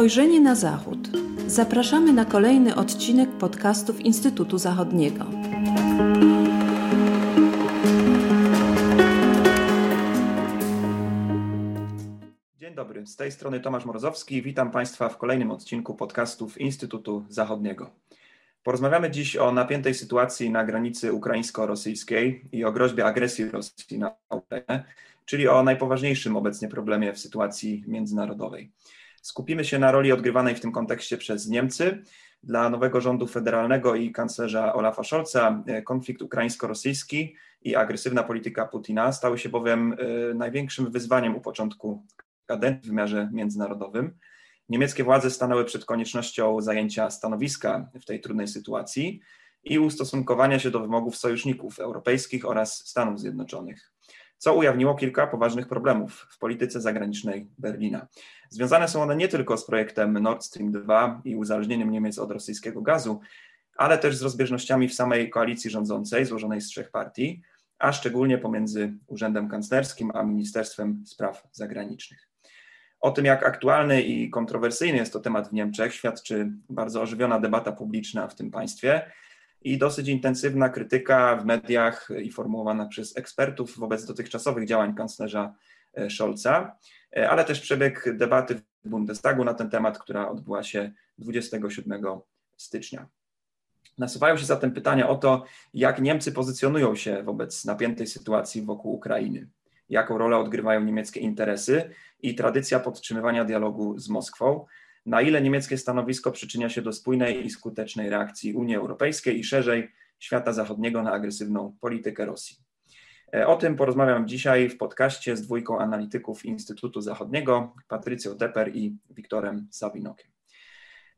Spojrzenie na Zachód. Zapraszamy na kolejny odcinek podcastów Instytutu Zachodniego. Dzień dobry, z tej strony Tomasz Morozowski. Witam Państwa w kolejnym odcinku podcastów Instytutu Zachodniego. Porozmawiamy dziś o napiętej sytuacji na granicy ukraińsko-rosyjskiej i o groźbie agresji Rosji na Ukrainę, czyli o najpoważniejszym obecnie problemie w sytuacji międzynarodowej. Skupimy się na roli odgrywanej w tym kontekście przez Niemcy. Dla nowego rządu federalnego i kanclerza Olafa Scholza e, konflikt ukraińsko-rosyjski i agresywna polityka Putina stały się bowiem e, największym wyzwaniem u początku kadencji w wymiarze międzynarodowym. Niemieckie władze stanęły przed koniecznością zajęcia stanowiska w tej trudnej sytuacji i ustosunkowania się do wymogów sojuszników europejskich oraz Stanów Zjednoczonych co ujawniło kilka poważnych problemów w polityce zagranicznej Berlina. Związane są one nie tylko z projektem Nord Stream 2 i uzależnieniem Niemiec od rosyjskiego gazu, ale też z rozbieżnościami w samej koalicji rządzącej, złożonej z trzech partii, a szczególnie pomiędzy Urzędem Kanclerskim a Ministerstwem Spraw Zagranicznych. O tym, jak aktualny i kontrowersyjny jest to temat w Niemczech, świadczy bardzo ożywiona debata publiczna w tym państwie i dosyć intensywna krytyka w mediach i formułowana przez ekspertów wobec dotychczasowych działań kanclerza e, Scholza, e, ale też przebieg debaty w Bundestagu na ten temat, która odbyła się 27 stycznia. Nasuwają się zatem pytania o to, jak Niemcy pozycjonują się wobec napiętej sytuacji wokół Ukrainy, jaką rolę odgrywają niemieckie interesy i tradycja podtrzymywania dialogu z Moskwą, na ile niemieckie stanowisko przyczynia się do spójnej i skutecznej reakcji Unii Europejskiej i szerzej świata zachodniego na agresywną politykę Rosji. E, o tym porozmawiam dzisiaj w podcaście z dwójką analityków Instytutu Zachodniego, Patrycją Teper i Wiktorem Sabinokiem.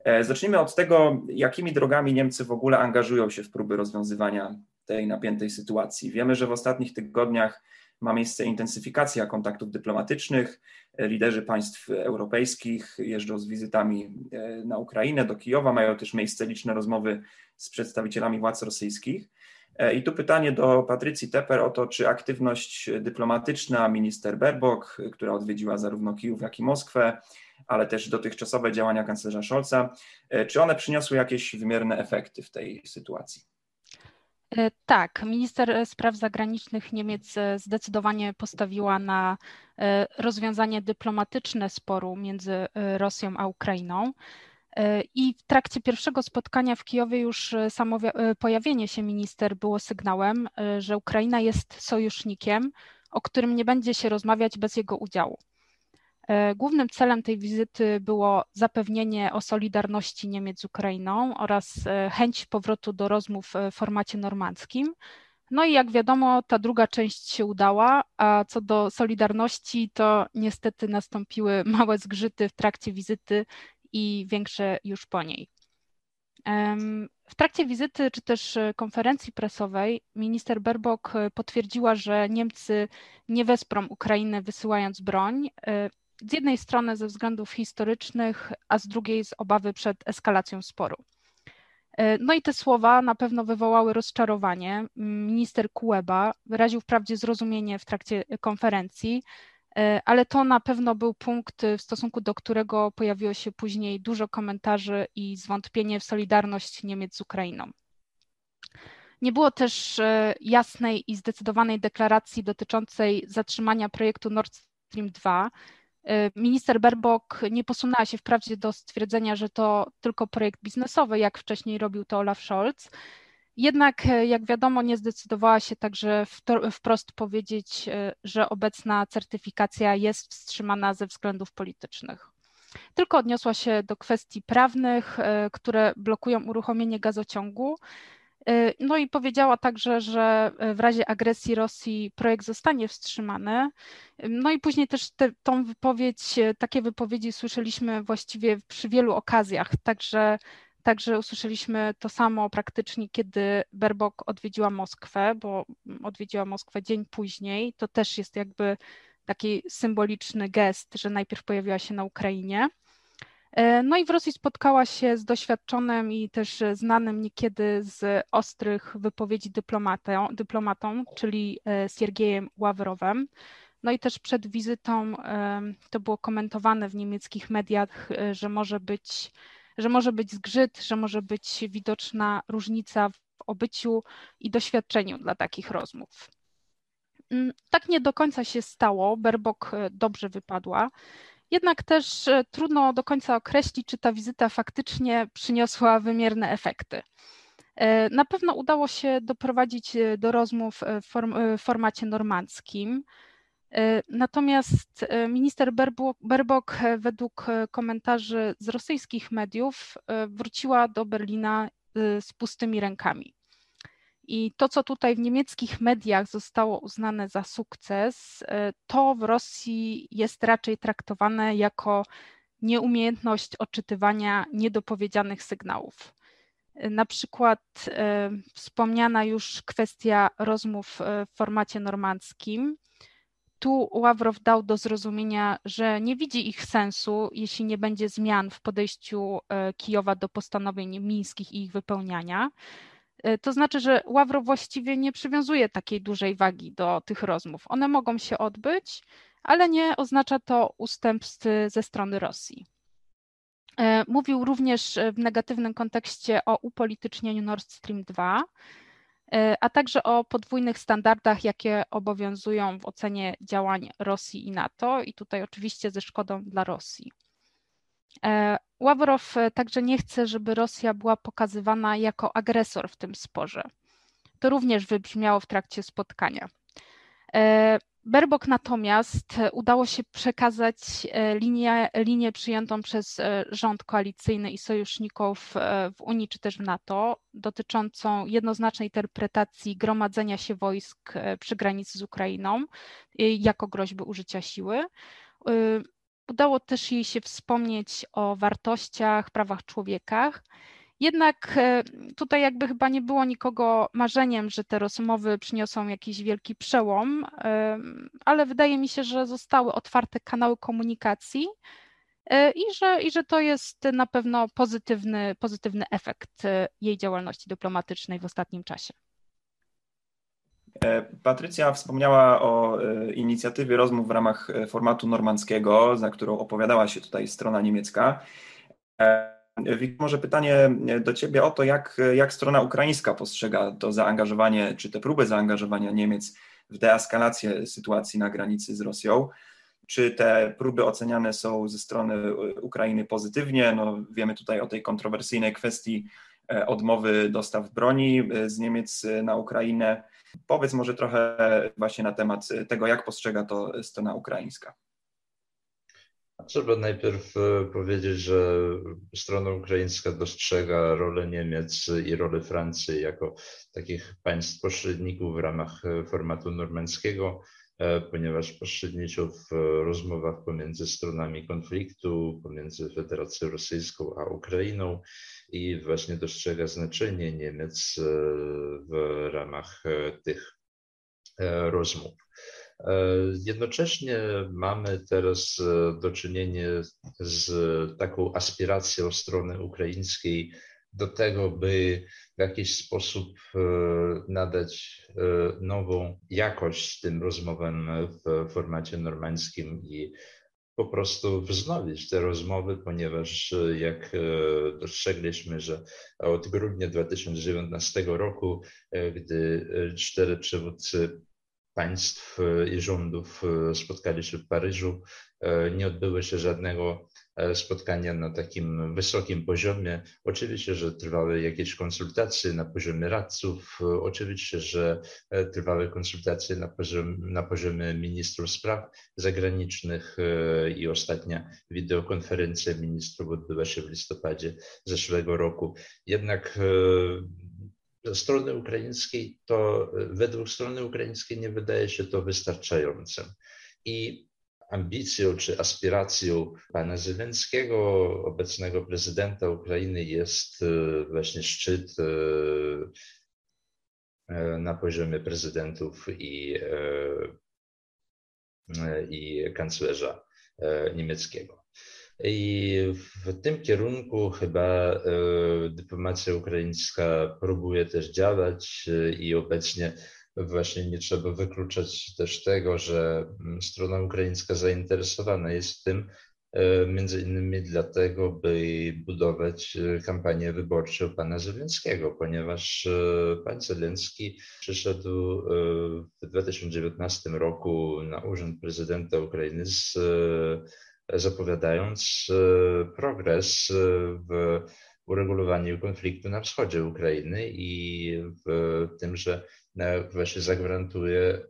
E, zacznijmy od tego, jakimi drogami Niemcy w ogóle angażują się w próby rozwiązywania tej napiętej sytuacji. Wiemy, że w ostatnich tygodniach ma miejsce intensyfikacja kontaktów dyplomatycznych. Liderzy państw europejskich jeżdżą z wizytami e, na Ukrainę, do Kijowa, mają też miejsce liczne rozmowy z przedstawicielami władz rosyjskich. E, I tu pytanie do Patrycji Teper o to, czy aktywność dyplomatyczna minister Berbok, która odwiedziła zarówno Kijów, jak i Moskwę, ale też dotychczasowe działania kanclerza Scholza, e, czy one przyniosły jakieś wymierne efekty w tej sytuacji? E, tak, minister spraw zagranicznych Niemiec e, zdecydowanie postawiła na e, rozwiązanie dyplomatyczne sporu między Rosją a Ukrainą. I w trakcie pierwszego spotkania w Kijowie już samo pojawienie się minister było sygnałem, że Ukraina jest sojusznikiem, o którym nie będzie się rozmawiać bez jego udziału. E, głównym celem tej wizyty było zapewnienie o solidarności Niemiec z Ukrainą oraz e, chęć powrotu do rozmów w formacie normandzkim. No i jak wiadomo, ta druga część się udała, a co do solidarności, to niestety nastąpiły małe zgrzyty w trakcie wizyty i większe już po niej. W trakcie wizyty czy też konferencji prasowej minister Berbok potwierdziła, że Niemcy nie wesprą Ukrainy wysyłając broń, e, z jednej strony ze względów historycznych, a z drugiej z obawy przed eskalacją sporu. E, no i te słowa na pewno wywołały rozczarowanie. Minister Kueba wyraził wprawdzie zrozumienie w trakcie konferencji, e, ale to na pewno był punkt, w stosunku do którego pojawiło się później dużo komentarzy i zwątpienie w solidarność Niemiec z Ukrainą. Nie było też e, jasnej i zdecydowanej deklaracji dotyczącej zatrzymania projektu Nord Stream 2, Y, minister Berbok nie posunęła się wprawdzie do stwierdzenia, że to tylko projekt biznesowy, jak wcześniej robił to Olaf Scholz. Jednak, y, jak wiadomo, nie zdecydowała się także wprost powiedzieć, y, że obecna certyfikacja jest wstrzymana ze względów politycznych. Tylko odniosła się do kwestii prawnych, które blokują uruchomienie gazociągu, Y, no i powiedziała także, że w razie agresji Rosji projekt zostanie wstrzymany. No i później też te, tą wypowiedź, takie wypowiedzi słyszeliśmy właściwie przy wielu okazjach, także, także usłyszeliśmy to samo praktycznie, kiedy Berbok odwiedziła Moskwę, bo odwiedziła Moskwę dzień później. To też jest jakby taki symboliczny gest, że najpierw pojawiła się na Ukrainie. E, no i w Rosji spotkała się z doświadczonym i też znanym niekiedy z ostrych wypowiedzi dyplomatą, czyli e, Siergiejem Ławrowem. No i też przed wizytą to było komentowane w niemieckich mediach, że może być, że może być zgrzyt, że może być widoczna różnica w obyciu i doświadczeniu dla takich rozmów. Mm, tak nie do końca się stało. Berbok dobrze wypadła. Jednak też trudno do końca określić, czy ta wizyta faktycznie przyniosła wymierne efekty. E, na pewno udało się doprowadzić e, do rozmów e, w formacie normandzkim. Natomiast minister Berbok, według komentarzy z rosyjskich mediów, wróciła do Berlina z pustymi rękami. I to, co tutaj w niemieckich mediach zostało uznane za sukces, to w Rosji jest raczej traktowane jako nieumiejętność odczytywania niedopowiedzianych sygnałów. Na przykład e, wspomniana już kwestia rozmów e, w formacie normandzkim. Tu Ławrow dał do zrozumienia, że nie widzi ich sensu, jeśli nie będzie zmian w podejściu e, Kijowa do postanowień mińskich i ich wypełniania. To znaczy, że Ławrow właściwie nie przywiązuje takiej dużej wagi do tych rozmów. One mogą się odbyć, ale nie oznacza to ustępstw ze strony Rosji. E, mówił również w negatywnym kontekście o upolitycznieniu Nord Stream 2, e, a także o podwójnych standardach, jakie obowiązują w ocenie działań Rosji i NATO, i tutaj oczywiście ze szkodą dla Rosji. E, Ławrow także nie chce, żeby Rosja była pokazywana jako agresor w tym sporze. To również wybrzmiało w trakcie spotkania. Berbok natomiast udało się przekazać e, linię, linię przyjętą przez e, rząd koalicyjny i sojuszników e, w Unii czy też w NATO, dotyczącą jednoznacznej interpretacji gromadzenia się wojsk przy granicy z Ukrainą jako groźby użycia siły. Udało też jej się wspomnieć o wartościach, prawach człowieka jednak e, tutaj jakby chyba nie było nikogo marzeniem, że te rozmowy przyniosą jakiś wielki przełom, e, ale wydaje mi się, że zostały otwarte kanały komunikacji e, i że, i że to jest na pewno pozytywny, pozytywny efekt jej działalności dyplomatycznej w ostatnim czasie. Patrycja wspomniała o inicjatywie rozmów w ramach formatu normandzkiego, za którą opowiadała się tutaj strona niemiecka. Może pytanie do Ciebie o to, jak, jak strona ukraińska postrzega to zaangażowanie, czy te próby zaangażowania Niemiec w deeskalację sytuacji na granicy z Rosją. Czy te próby oceniane są ze strony Ukrainy pozytywnie? No, wiemy tutaj o tej kontrowersyjnej kwestii e, odmowy dostaw broni e, z Niemiec na Ukrainę. Powiedz może trochę właśnie na temat tego, jak postrzega to strona ukraińska. Trzeba najpierw e, powiedzieć, że strona ukraińska dostrzega rolę Niemiec i rolę Francji jako takich państw pośredników w ramach e, formatu normandzkiego, e, ponieważ pośredniczył w rozmowach pomiędzy stronami konfliktu, pomiędzy Federacją Rosyjską a Ukrainą i właśnie dostrzega znaczenie Niemiec w ramach tych rozmów. E, jednocześnie mamy teraz e, do czynienia z taką aspiracją strony ukraińskiej do tego, by w jakiś sposób e, nadać nową jakość tym rozmowom w formacie normandzkim i po prostu wznowić te rozmowy, ponieważ jak dostrzegliśmy, że od grudnia 2019 roku, gdy cztery przywódcy państw e, i rządów e, spotkali się w Paryżu. E, nie odbyło się żadnego spotkania na takim wysokim poziomie. Oczywiście, że trwały jakieś konsultacje na poziomie radców, oczywiście, że trwały konsultacje na, na poziomie ministrów spraw zagranicznych i ostatnia wideokonferencja ministrów odbyła się w listopadzie zeszłego roku. Jednak strony ukraińskiej, to według strony ukraińskiej nie wydaje się to wystarczającym. I ambicją czy aspiracją pana Zelenskiego, obecnego prezydenta Ukrainy, jest e, właśnie szczyt e, e, na poziomie prezydentów i, i kanclerza niemieckiego. I w tym kierunku chyba dyplomacja ukraińska próbuje też działać i obecnie właśnie nie trzeba wykluczać też tego, że mm, strona ukraińska zainteresowana jest tym, E, między innymi dlatego, by budować e, kampanię wyborczą pana Zelenskiego, ponieważ e, pan Zelenski przyszedł w 2019 roku na urząd prezydenta Ukrainy z, zapowiadając progres w uregulowaniu konfliktu na wschodzie Ukrainy i w tym, że właśnie zagwarantuje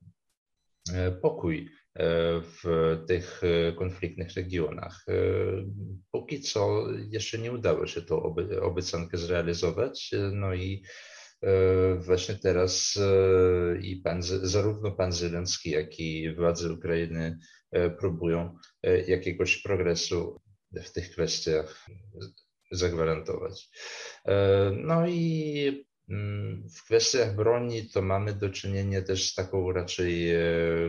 pokój E, w tych e, konfliktnych regionach. E, póki co jeszcze nie udało się tą obiecankę zrealizować, no i właśnie teraz i pan, zarówno pan Zelenski, jak i władze Ukrainy próbują jakiegoś progresu w tych kwestiach zagwarantować. No i w kwestiach broni to mamy do czynienia też z taką raczej e,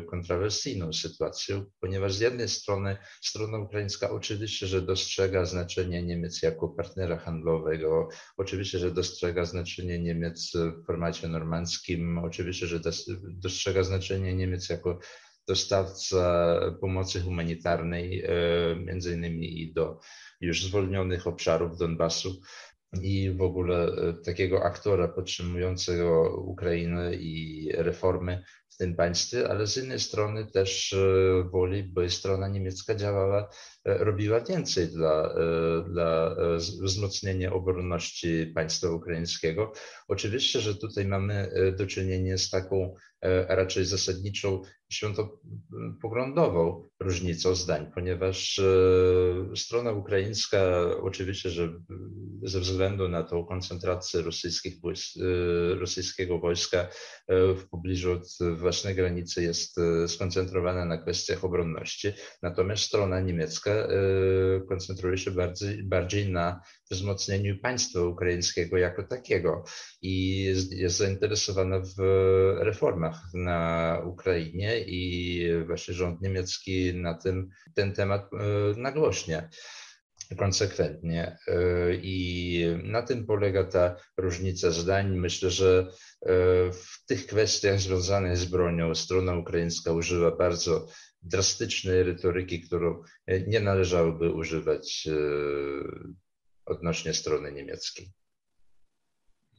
kontrowersyjną sytuacją, ponieważ z jednej strony strona ukraińska oczywiście, że dostrzega znaczenie Niemiec jako partnera handlowego, oczywiście, że dostrzega znaczenie Niemiec w formacie normandzkim, oczywiście, że dostrzega znaczenie Niemiec jako dostawca pomocy humanitarnej, e, między innymi i do już zwolnionych obszarów Donbasu i w ogóle e, takiego aktora podtrzymującego Ukrainę i reformy w tym państwie, ale z innej strony też e, woli, by strona niemiecka działała, e, robiła więcej dla, dla wzmocnienia obronności państwa ukraińskiego. Oczywiście, że tutaj mamy do czynienia z taką raczej zasadniczą świętopoglądową różnicą zdań, ponieważ e, strona ukraińska oczywiście, że ze względu na tą koncentrację rosyjskich, e, rosyjskiego wojska e, w pobliżu od własnej granicy jest skoncentrowana na kwestiach obronności, natomiast strona niemiecka koncentruje się bardziej, bardziej na wzmocnieniu państwa ukraińskiego jako takiego i jest, jest zainteresowana w reformach na Ukrainie i właśnie rząd niemiecki na tym ten temat e, nagłośnia konsekwentnie. E, I na tym polega ta różnica zdań. Myślę, że e, w tych kwestiach związanych z bronią strona ukraińska używa bardzo drastycznej retoryki, którą nie należałoby używać odnośnie strony niemieckiej.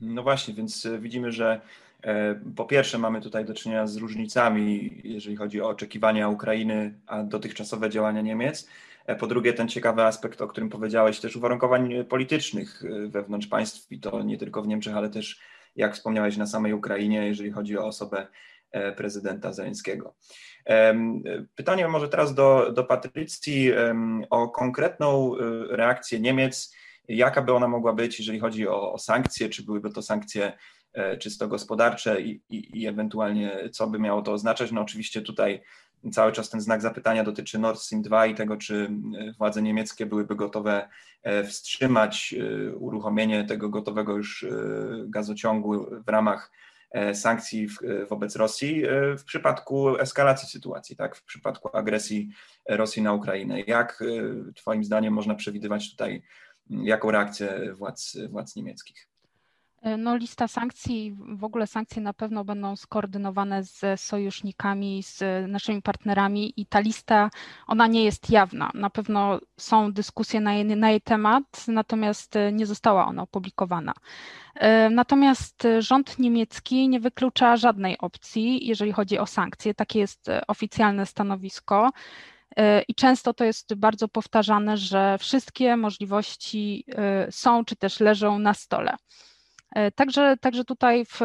No właśnie, więc widzimy, że E, po pierwsze, mamy tutaj do czynienia z różnicami, jeżeli chodzi o oczekiwania Ukrainy, a dotychczasowe działania Niemiec. E, po drugie, ten ciekawy aspekt, o którym powiedziałeś, też uwarunkowań politycznych e, wewnątrz państw, i to nie tylko w Niemczech, ale też, jak wspomniałeś, na samej Ukrainie, jeżeli chodzi o osobę prezydenta Zeleńskiego. Pytanie może teraz do, do Patrycji o konkretną reakcję Niemiec. Jaka by ona mogła być, jeżeli chodzi o, o sankcje? Czy byłyby to sankcje E, czysto gospodarcze i, i, i ewentualnie co by miało to oznaczać. No oczywiście tutaj cały czas ten znak zapytania dotyczy Nord Stream 2 i tego, czy e, władze niemieckie byłyby gotowe e, wstrzymać uruchomienie tego gotowego już gazociągu w ramach sankcji wobec Rosji w przypadku eskalacji sytuacji, tak, w przypadku agresji Rosji na Ukrainę. Jak Twoim zdaniem można przewidywać tutaj, jaką reakcję władz, władz niemieckich? E, no, lista sankcji, w ogóle sankcje na pewno będą skoordynowane z sojusznikami, z naszymi partnerami i ta lista, ona nie jest jawna. Na pewno są dyskusje na jej, na jej temat, natomiast nie została ona opublikowana. E, natomiast rząd niemiecki nie wyklucza żadnej opcji, jeżeli chodzi o sankcje. Takie jest oficjalne stanowisko. E, I często to jest bardzo powtarzane, że wszystkie możliwości są czy też leżą na stole. E, także, także tutaj w,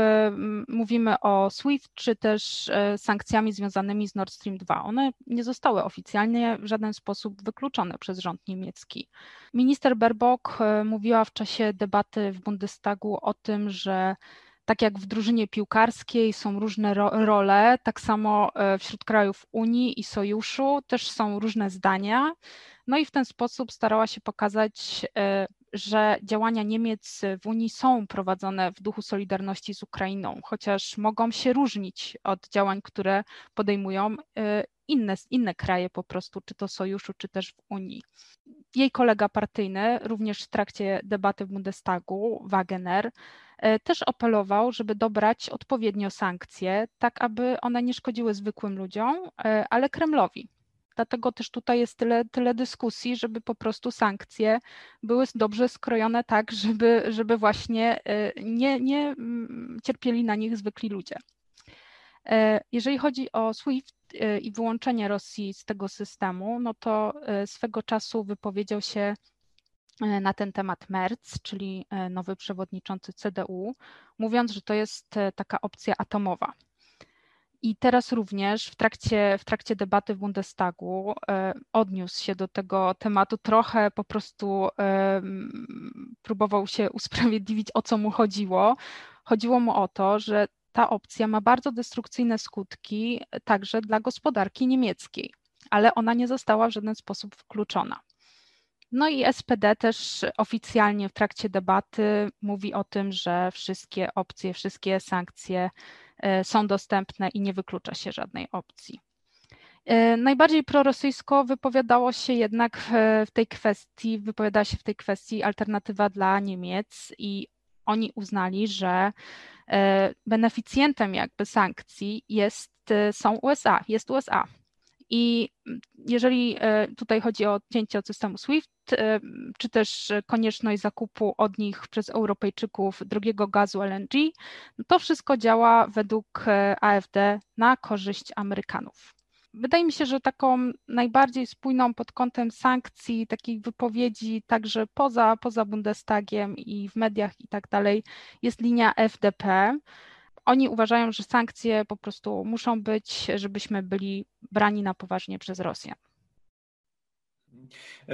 mówimy o SWIFT, czy też e, sankcjami związanymi z Nord Stream 2. One nie zostały oficjalnie w żaden sposób wykluczone przez rząd niemiecki. Minister Baerbock e, mówiła w czasie debaty w Bundestagu o tym, że tak jak w drużynie piłkarskiej są różne ro role, tak samo wśród krajów Unii i Sojuszu też są różne zdania. No i w ten sposób starała się pokazać że działania Niemiec w Unii są prowadzone w duchu solidarności z Ukrainą, chociaż mogą się różnić od działań, które podejmują y, inne, inne kraje po prostu, czy to sojuszu, czy też w Unii. Jej kolega partyjny, również w trakcie debaty w Bundestagu, Wagener, też apelował, żeby dobrać odpowiednio sankcje, tak aby one nie szkodziły zwykłym ludziom, ale Kremlowi. Dlatego też tutaj jest tyle, tyle dyskusji, żeby po prostu sankcje były dobrze skrojone tak, żeby, żeby właśnie nie, nie mm, cierpieli na nich zwykli ludzie. E, jeżeli chodzi o SWIFT e, i wyłączenie Rosji z tego systemu, no to e, swego czasu wypowiedział się na ten temat Merz, czyli nowy przewodniczący CDU, mówiąc, że to jest taka opcja atomowa. I teraz również w trakcie, w trakcie debaty w Bundestagu odniósł się do tego tematu, trochę po prostu próbował się usprawiedliwić, o co mu chodziło. Chodziło mu o to, że ta opcja ma bardzo destrukcyjne skutki także dla gospodarki niemieckiej, ale ona nie została w żaden sposób wykluczona. No i SPD też oficjalnie w trakcie debaty mówi o tym, że wszystkie opcje, wszystkie sankcje e, są dostępne i nie wyklucza się żadnej opcji. E, najbardziej prorosyjsko wypowiadało się jednak w tej kwestii, wypowiadała się w tej kwestii alternatywa dla Niemiec i oni uznali, że e, beneficjentem jakby sankcji jest, e, są USA, jest USA. I jeżeli e, tutaj chodzi o odcięcie od systemu SWIFT, czy też konieczność zakupu od nich przez Europejczyków drugiego gazu LNG, no to wszystko działa według AfD na korzyść Amerykanów. Wydaje mi się, że taką najbardziej spójną pod kątem sankcji, takich wypowiedzi także poza, poza Bundestagiem i w mediach i tak dalej, jest linia FDP. Oni uważają, że sankcje po prostu muszą być, żebyśmy byli brani na poważnie przez Rosję.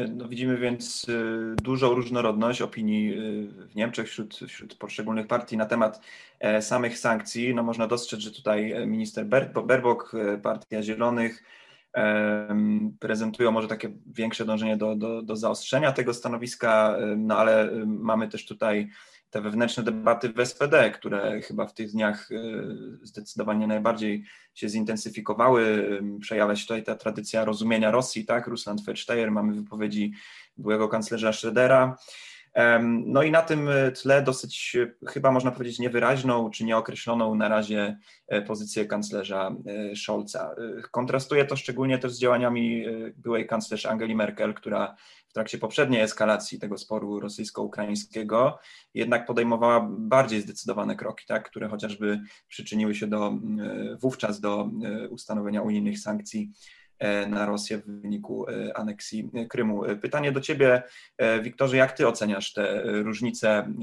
No widzimy więc y, dużą różnorodność opinii y, w Niemczech wśród, wśród poszczególnych partii na temat e, samych sankcji. No można dostrzec, że tutaj e, minister Berbok, e, Partia Zielonych prezentują może takie większe dążenie do, do, do zaostrzenia tego stanowiska, no ale mamy też tutaj te wewnętrzne debaty w SPD, które chyba w tych dniach zdecydowanie najbardziej się zintensyfikowały. Przejawia się tutaj ta tradycja rozumienia Rosji, tak? Russland Feldsteyer, mamy wypowiedzi byłego kanclerza Schrödera. No i na tym tle dosyć chyba można powiedzieć niewyraźną czy nieokreśloną na razie e, pozycję kanclerza e, Scholza. E, kontrastuje to szczególnie też z działaniami byłej kanclerz Angeli Merkel, która w trakcie poprzedniej eskalacji tego sporu rosyjsko-ukraińskiego jednak podejmowała bardziej zdecydowane kroki, tak, które chociażby przyczyniły się do, wówczas do ustanowienia unijnych sankcji E, na Rosję w wyniku e, aneksji Krymu. Pytanie do Ciebie, e, Wiktorze, jak Ty oceniasz te różnice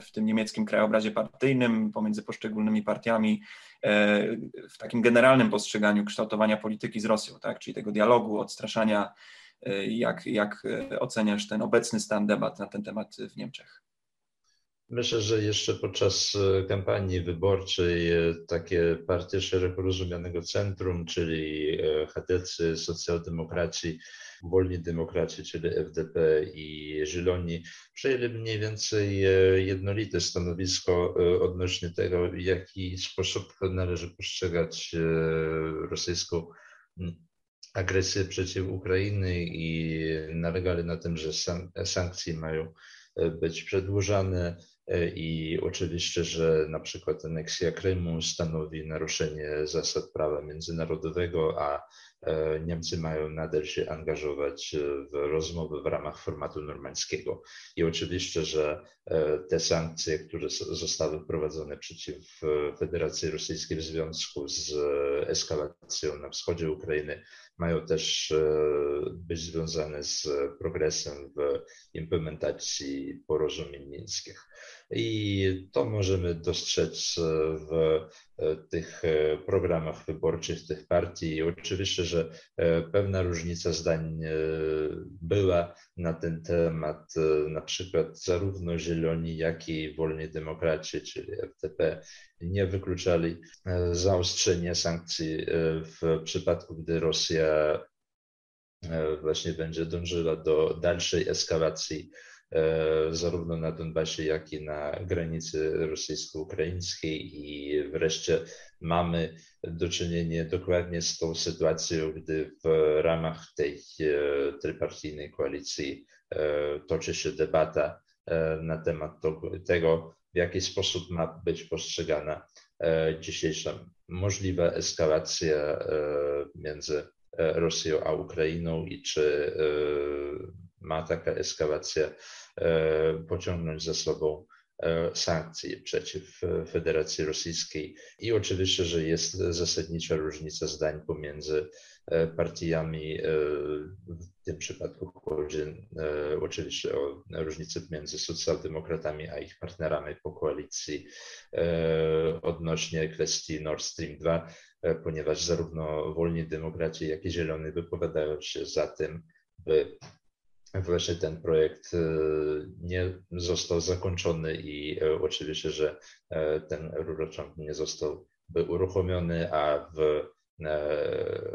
w tym niemieckim krajobrazie partyjnym pomiędzy poszczególnymi partiami w takim generalnym postrzeganiu kształtowania polityki z Rosją, tak? czyli tego dialogu, odstraszania. Jak, jak oceniasz ten obecny stan debat na ten temat w Niemczech? Myślę, że jeszcze podczas e, kampanii wyborczej e, takie partie szeroko rozumianego centrum, czyli e, chadecy, socjaldemokraci, wolni demokraci, czyli FDP i Zieloni, przejęli mniej więcej jednolite stanowisko odnośnie tego, w jaki sposób należy postrzegać rosyjską agresję przeciw Ukrainy i nalegali na tym, że sankcje mają być przedłużane E, I oczywiście, że na przykład aneksja Krymu stanowi naruszenie zasad prawa międzynarodowego, a Niemcy mają nadal się angażować w rozmowy w ramach formatu normandzkiego. I oczywiście, że e, te sankcje, które zostały wprowadzone przeciw Federacji Rosyjskiej w związku z eskalacją na wschodzie Ukrainy, mają też być związane z progresem w implementacji porozumień mińskich. I to możemy dostrzec w e, tych e, programach wyborczych tych partii. Oczywiście, że e, pewna różnica zdań była na ten temat. Na przykład zarówno Zieloni, jak i Wolni Demokraci, czyli FDP, nie wykluczali zaostrzenia sankcji w przypadku, gdy Rosja właśnie będzie dążyła do dalszej eskalacji E, zarówno na Donbasie, jak i na granicy rosyjsko-ukraińskiej. I wreszcie mamy do czynienia dokładnie z tą sytuacją, gdy w ramach tej e, trypartyjnej koalicji e, toczy się debata na temat tego, w jaki sposób ma być postrzegana dzisiejsza możliwa eskalacja między Rosją a Ukrainą i czy ma taka eskalacja pociągnąć za sobą E, sankcji przeciw e, Federacji Rosyjskiej i oczywiście, że jest zasadnicza różnica zdań pomiędzy e, partiami. W tym przypadku chodzi oczywiście o różnicę między socjaldemokratami a ich partnerami po koalicji odnośnie kwestii Nord Stream 2, ponieważ zarówno wolni demokraci, jak i zieloni wypowiadają się za tym, by właśnie ten projekt e, nie został zakończony i e, oczywiście, że e, ten rurociąg nie został uruchomiony, a w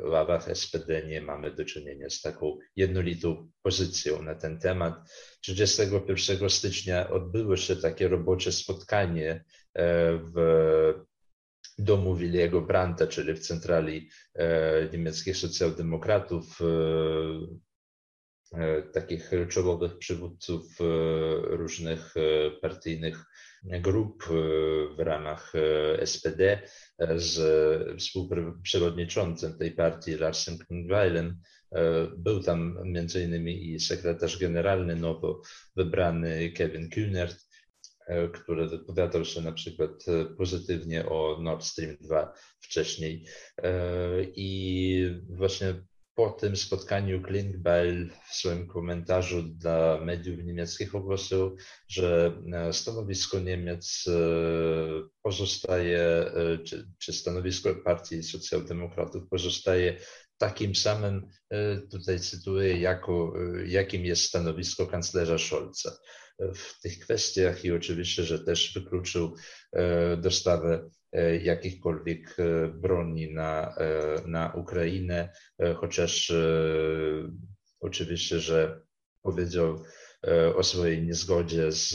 ławach SPD nie mamy do czynienia z taką jednolitą pozycją na ten temat. 31 stycznia odbyło się takie robocze spotkanie w domu Williego Brandta, czyli w centrali niemieckich socjaldemokratów takich czołowych przywódców e, różnych e, partyjnych grup w ramach SPD z współprzewodniczącym tej partii Larsen Klingweilen. Był tam między innymi i sekretarz generalny nowo wybrany Kevin Kühnert, który wypowiadał się na przykład pozytywnie o Nord Stream 2 wcześniej. I właśnie po tym spotkaniu Klingbeil w swoim komentarzu dla mediów niemieckich ogłosił, że e, stanowisko Niemiec e, pozostaje, e, czy, czy stanowisko Partii Socjaldemokratów pozostaje takim samym, tutaj cytuję, jako, jakim jest stanowisko kanclerza Scholza. W tych kwestiach i oczywiście, że też wykluczył dostawę jakichkolwiek e, broni na, e, na Ukrainę, chociaż oczywiście, że powiedział o swojej niezgodzie z,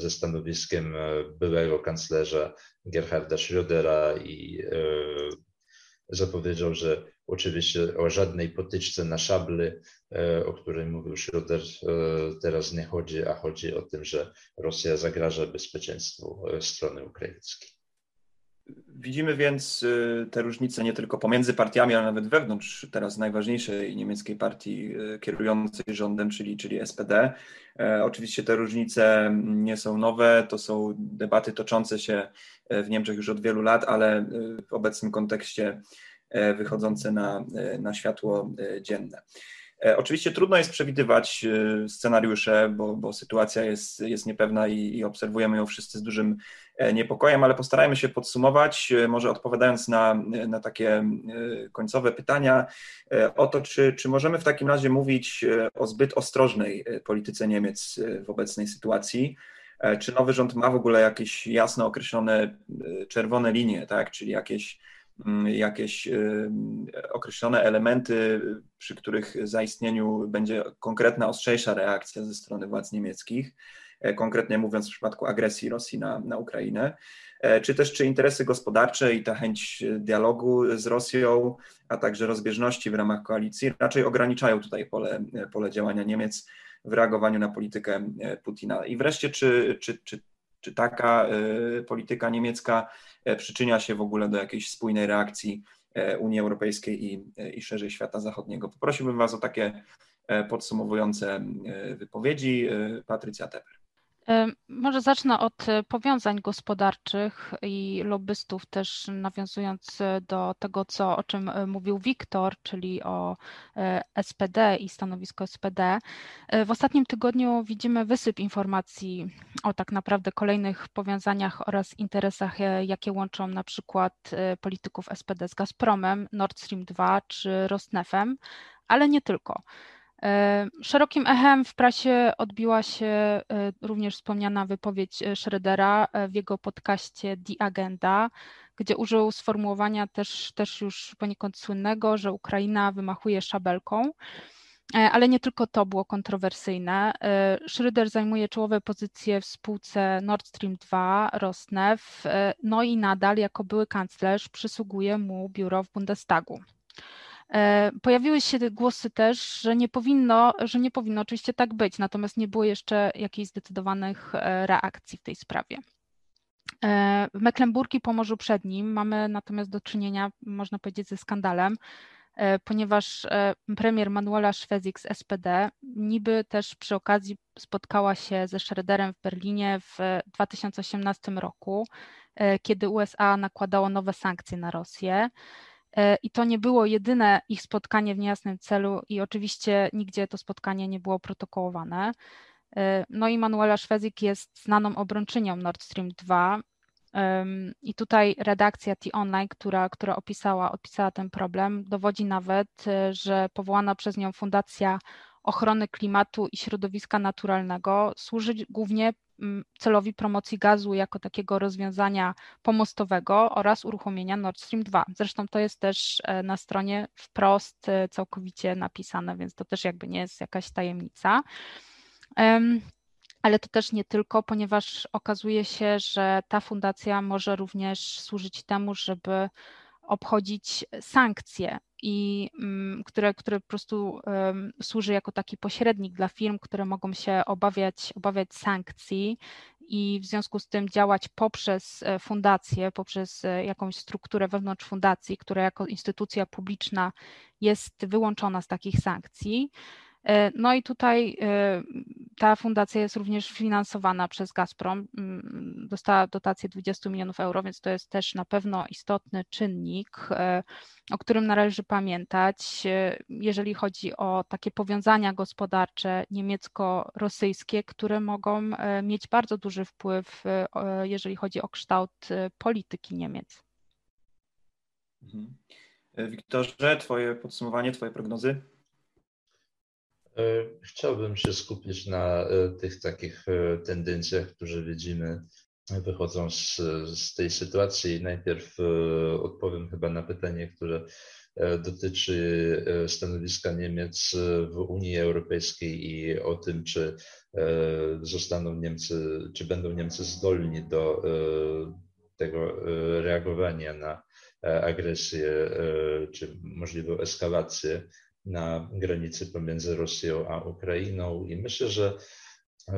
ze stanowiskiem byłego kanclerza Gerharda Schrödera i zapowiedział, że oczywiście o żadnej potyczce na szable, o której mówił Schröder, teraz nie chodzi, a chodzi o tym, że Rosja zagraża bezpieczeństwu strony ukraińskiej. Widzimy więc y, te różnice nie tylko pomiędzy partiami, ale nawet wewnątrz teraz najważniejszej niemieckiej partii y, kierującej rządem, czyli, czyli SPD. E, oczywiście te różnice nie są nowe, to są debaty toczące się e, w Niemczech już od wielu lat, ale y, w obecnym kontekście e, wychodzące na, na światło dzienne. Oczywiście trudno jest przewidywać scenariusze, bo, bo sytuacja jest, jest niepewna i, i obserwujemy ją wszyscy z dużym niepokojem, ale postarajmy się podsumować, e, może odpowiadając na, na takie e, końcowe pytania o to, czy, czy możemy w takim razie mówić o zbyt ostrożnej polityce Niemiec w obecnej sytuacji. Czy nowy rząd ma w ogóle jakieś jasno określone czerwone linie, tak? czyli jakieś, mm, jakieś określone elementy, przy których zaistnieniu będzie konkretna, ostrzejsza reakcja ze strony władz niemieckich? E, konkretnie mówiąc w przypadku agresji Rosji na, na Ukrainę, e, czy też czy interesy gospodarcze i ta chęć dialogu z Rosją, a także rozbieżności w ramach koalicji raczej ograniczają tutaj pole, pole działania Niemiec w reagowaniu na politykę e, Putina. I wreszcie, czy, czy, czy, czy taka polityka niemiecka przyczynia się w ogóle do jakiejś spójnej reakcji Unii Europejskiej i, i szerzej świata zachodniego? Poprosiłbym Was o takie podsumowujące wypowiedzi. Patrycja Teper. Może zacznę od e, powiązań gospodarczych i lobbystów, też nawiązując e, do tego, co, o czym e, mówił Wiktor, czyli o SPD i stanowisko SPD. W ostatnim tygodniu widzimy wysyp informacji o tak naprawdę kolejnych powiązaniach oraz interesach, jakie łączą na przykład polityków SPD z Gazpromem, Nord Stream 2 czy Rosnefem, ale nie tylko. E, szerokim echem w prasie odbiła się e, również wspomniana wypowiedź e, Schrödera w jego podcaście The Agenda, gdzie użył sformułowania też, też już poniekąd słynnego, że Ukraina wymachuje szabelką. Ale nie tylko to było kontrowersyjne. Schröder zajmuje czołowe pozycje w spółce Nord Stream 2, Rosneft, no i nadal jako były kanclerz przysługuje mu biuro w Bundestagu. E, pojawiły się głosy też, że nie powinno, że nie powinno oczywiście tak być, natomiast nie było jeszcze jakichś zdecydowanych e, reakcji w tej sprawie. W Mecklenburgii, Pomorzu Przednim mamy natomiast do czynienia, można powiedzieć, ze skandalem, ponieważ premier Manuela Schwesig z SPD niby też przy okazji spotkała się ze Schroederem w Berlinie w 2018 roku, kiedy USA nakładało nowe sankcje na Rosję. E, I to nie było jedyne ich spotkanie w niejasnym celu, i oczywiście nigdzie to spotkanie nie było protokołowane. E, no i Manuela Szwezik jest znaną obrończynią Nord Stream 2. I tutaj redakcja T-Online, która, która opisała, opisała ten problem, dowodzi nawet, e, że powołana przez nią Fundacja Ochrony Klimatu i Środowiska Naturalnego służy głównie celowi promocji gazu jako takiego rozwiązania pomostowego oraz uruchomienia Nord Stream 2. Zresztą to jest też e, na stronie wprost e, całkowicie napisane, więc to też jakby nie jest jakaś tajemnica. Ale to też nie tylko, ponieważ okazuje się, że ta fundacja może również służyć temu, żeby obchodzić sankcje i mm, które, które po prostu służy jako taki pośrednik dla firm, które mogą się obawiać, obawiać sankcji i w związku z tym działać poprzez e, fundację, poprzez e, jakąś strukturę wewnątrz fundacji, która jako instytucja publiczna jest wyłączona z takich sankcji. E, no i tutaj e, ta fundacja jest również finansowana przez Gazprom. Mm, dostała dotację 20 milionów euro, więc to jest też na pewno istotny czynnik, e, o którym należy pamiętać, jeżeli chodzi o takie powiązania gospodarcze niemiecko-rosyjskie, które mogą mieć bardzo duży wpływ, jeżeli chodzi o kształt polityki Niemiec. Mhm. Wiktorze, Twoje podsumowanie, Twoje prognozy? E, chciałbym się skupić na e, tych takich e, tendencjach, które widzimy wychodzą z, z tej sytuacji. Najpierw odpowiem chyba na pytanie, które dotyczy stanowiska Niemiec w Unii Europejskiej i o tym, czy zostaną Niemcy, czy będą Niemcy zdolni do tego reagowania na agresję czy możliwą eskalację na granicy pomiędzy Rosją a Ukrainą. I myślę, że e,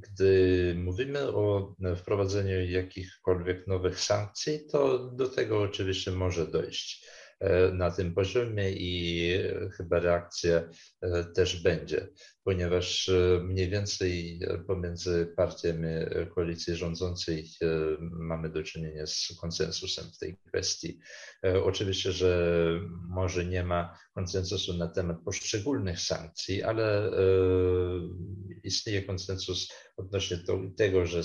gdy mówimy o wprowadzeniu jakichkolwiek nowych sankcji, to do tego oczywiście może dojść. E, na tym poziomie i chyba reakcja e, też będzie, ponieważ e, mniej więcej pomiędzy partiami koalicji rządzącej mamy do czynienia z konsensusem w tej kwestii. Oczywiście, że może nie ma konsensusu na temat poszczególnych sankcji, ale istnieje konsensus odnośnie tego, że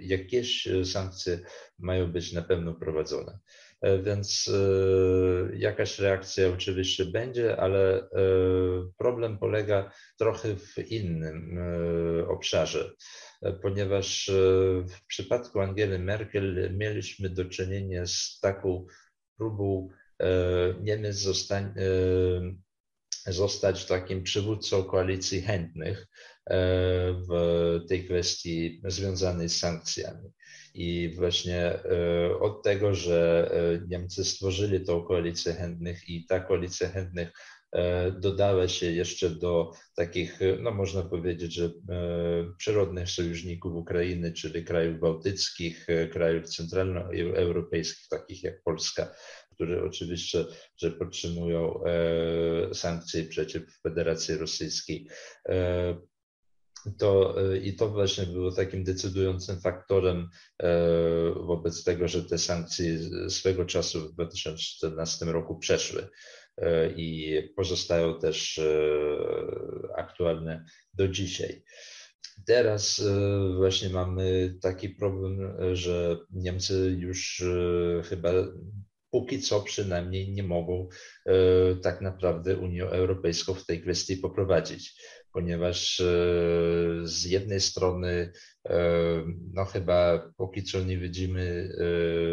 jakieś sankcje mają być na pewno prowadzone. E, więc e, jakaś reakcja oczywiście będzie, ale e, problem polega trochę w innym obszarze, ponieważ w przypadku Angeli Merkel mieliśmy do czynienia z taką próbą Niemiec zostań, zostać takim przywódcą koalicji chętnych w tej kwestii związanej z sankcjami. I właśnie e, od tego, że e, Niemcy stworzyli tą koalicję chętnych i ta koalicja chętnych e, dodała się jeszcze do takich, no można powiedzieć, że przyrodnych sojuszników Ukrainy, czyli krajów bałtyckich, krajów centralnoeuropejskich, takich jak Polska, które oczywiście, że podtrzymują sankcje przeciw Federacji Rosyjskiej to, e, I to właśnie było takim decydującym faktorem e, wobec tego, że te sankcje swego czasu w 2014 roku przeszły e, i pozostają też aktualne do dzisiaj. Teraz właśnie mamy taki problem, że Niemcy już chyba póki co przynajmniej nie mogą tak naprawdę Unię Europejską w tej kwestii poprowadzić ponieważ e, z jednej strony, e, no chyba póki co nie widzimy,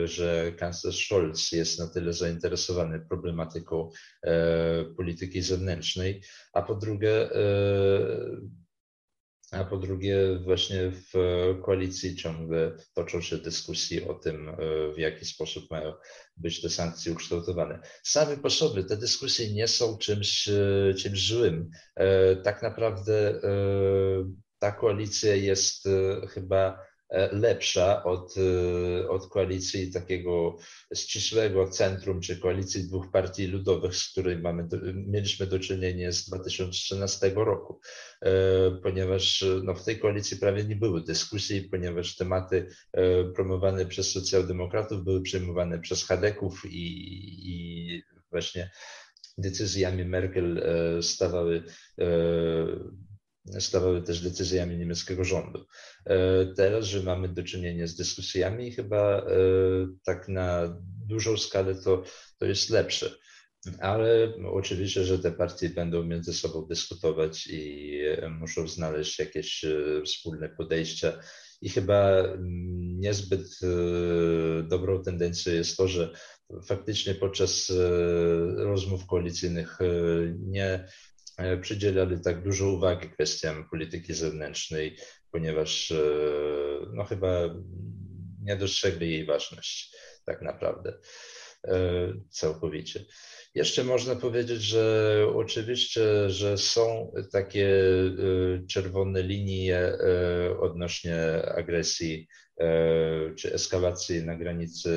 e, że kanclerz Scholz jest na tyle zainteresowany problematyką polityki zewnętrznej, a po drugie, a po drugie, właśnie w koalicji ciągle toczą się dyskusje o tym, w jaki sposób mają być te sankcje ukształtowane. Same po sobie te dyskusje nie są czymś, czymś złym. Tak naprawdę ta koalicja jest chyba e, lepsza od, e, od koalicji takiego ścisłego centrum, czy koalicji dwóch partii ludowych, z której mamy, mieliśmy do czynienia z 2013 roku, ponieważ no, w tej koalicji prawie nie było dyskusji, ponieważ tematy promowane przez socjaldemokratów były przyjmowane przez Hadeków i, i właśnie decyzjami Merkel stawały stawały też decyzjami niemieckiego rządu. E, teraz, że mamy do czynienia z dyskusjami chyba e, tak na dużą skalę to, to jest lepsze. Ale oczywiście, że te partie będą między sobą dyskutować i muszą znaleźć jakieś e, wspólne podejścia. I chyba niezbyt dobrą tendencją jest to, że faktycznie podczas rozmów koalicyjnych nie E, przydzielali tak dużo uwagi kwestiom polityki zewnętrznej, ponieważ e, no chyba nie dostrzegli jej ważności tak naprawdę e, całkowicie. Jeszcze można powiedzieć, że oczywiście, że są takie czerwone linie odnośnie agresji czy eskalacji na granicy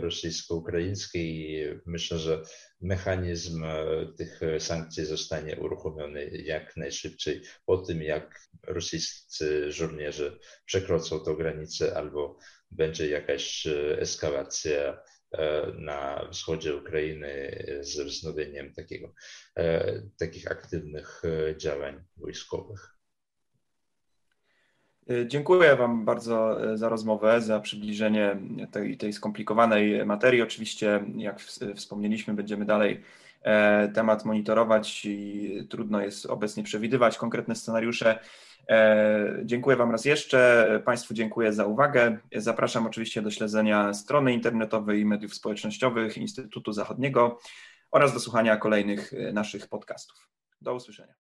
rosyjsko-ukraińskiej. Myślę, że mechanizm e, tych sankcji zostanie uruchomiony jak najszybciej po tym, jak rosyjscy żołnierze przekroczą tę granicę albo będzie jakaś e, eskalacja e, na wschodzie Ukrainy z wznowieniem takiego, takich aktywnych działań wojskowych. Dziękuję Wam bardzo za rozmowę, za przybliżenie tej, tej skomplikowanej materii. Oczywiście, jak wspomnieliśmy, będziemy dalej e, temat monitorować i trudno jest obecnie przewidywać konkretne scenariusze. E, dziękuję Wam raz jeszcze. Państwu dziękuję za uwagę. Zapraszam oczywiście do śledzenia strony internetowej i mediów społecznościowych Instytutu Zachodniego oraz do słuchania kolejnych naszych podcastów. Do usłyszenia.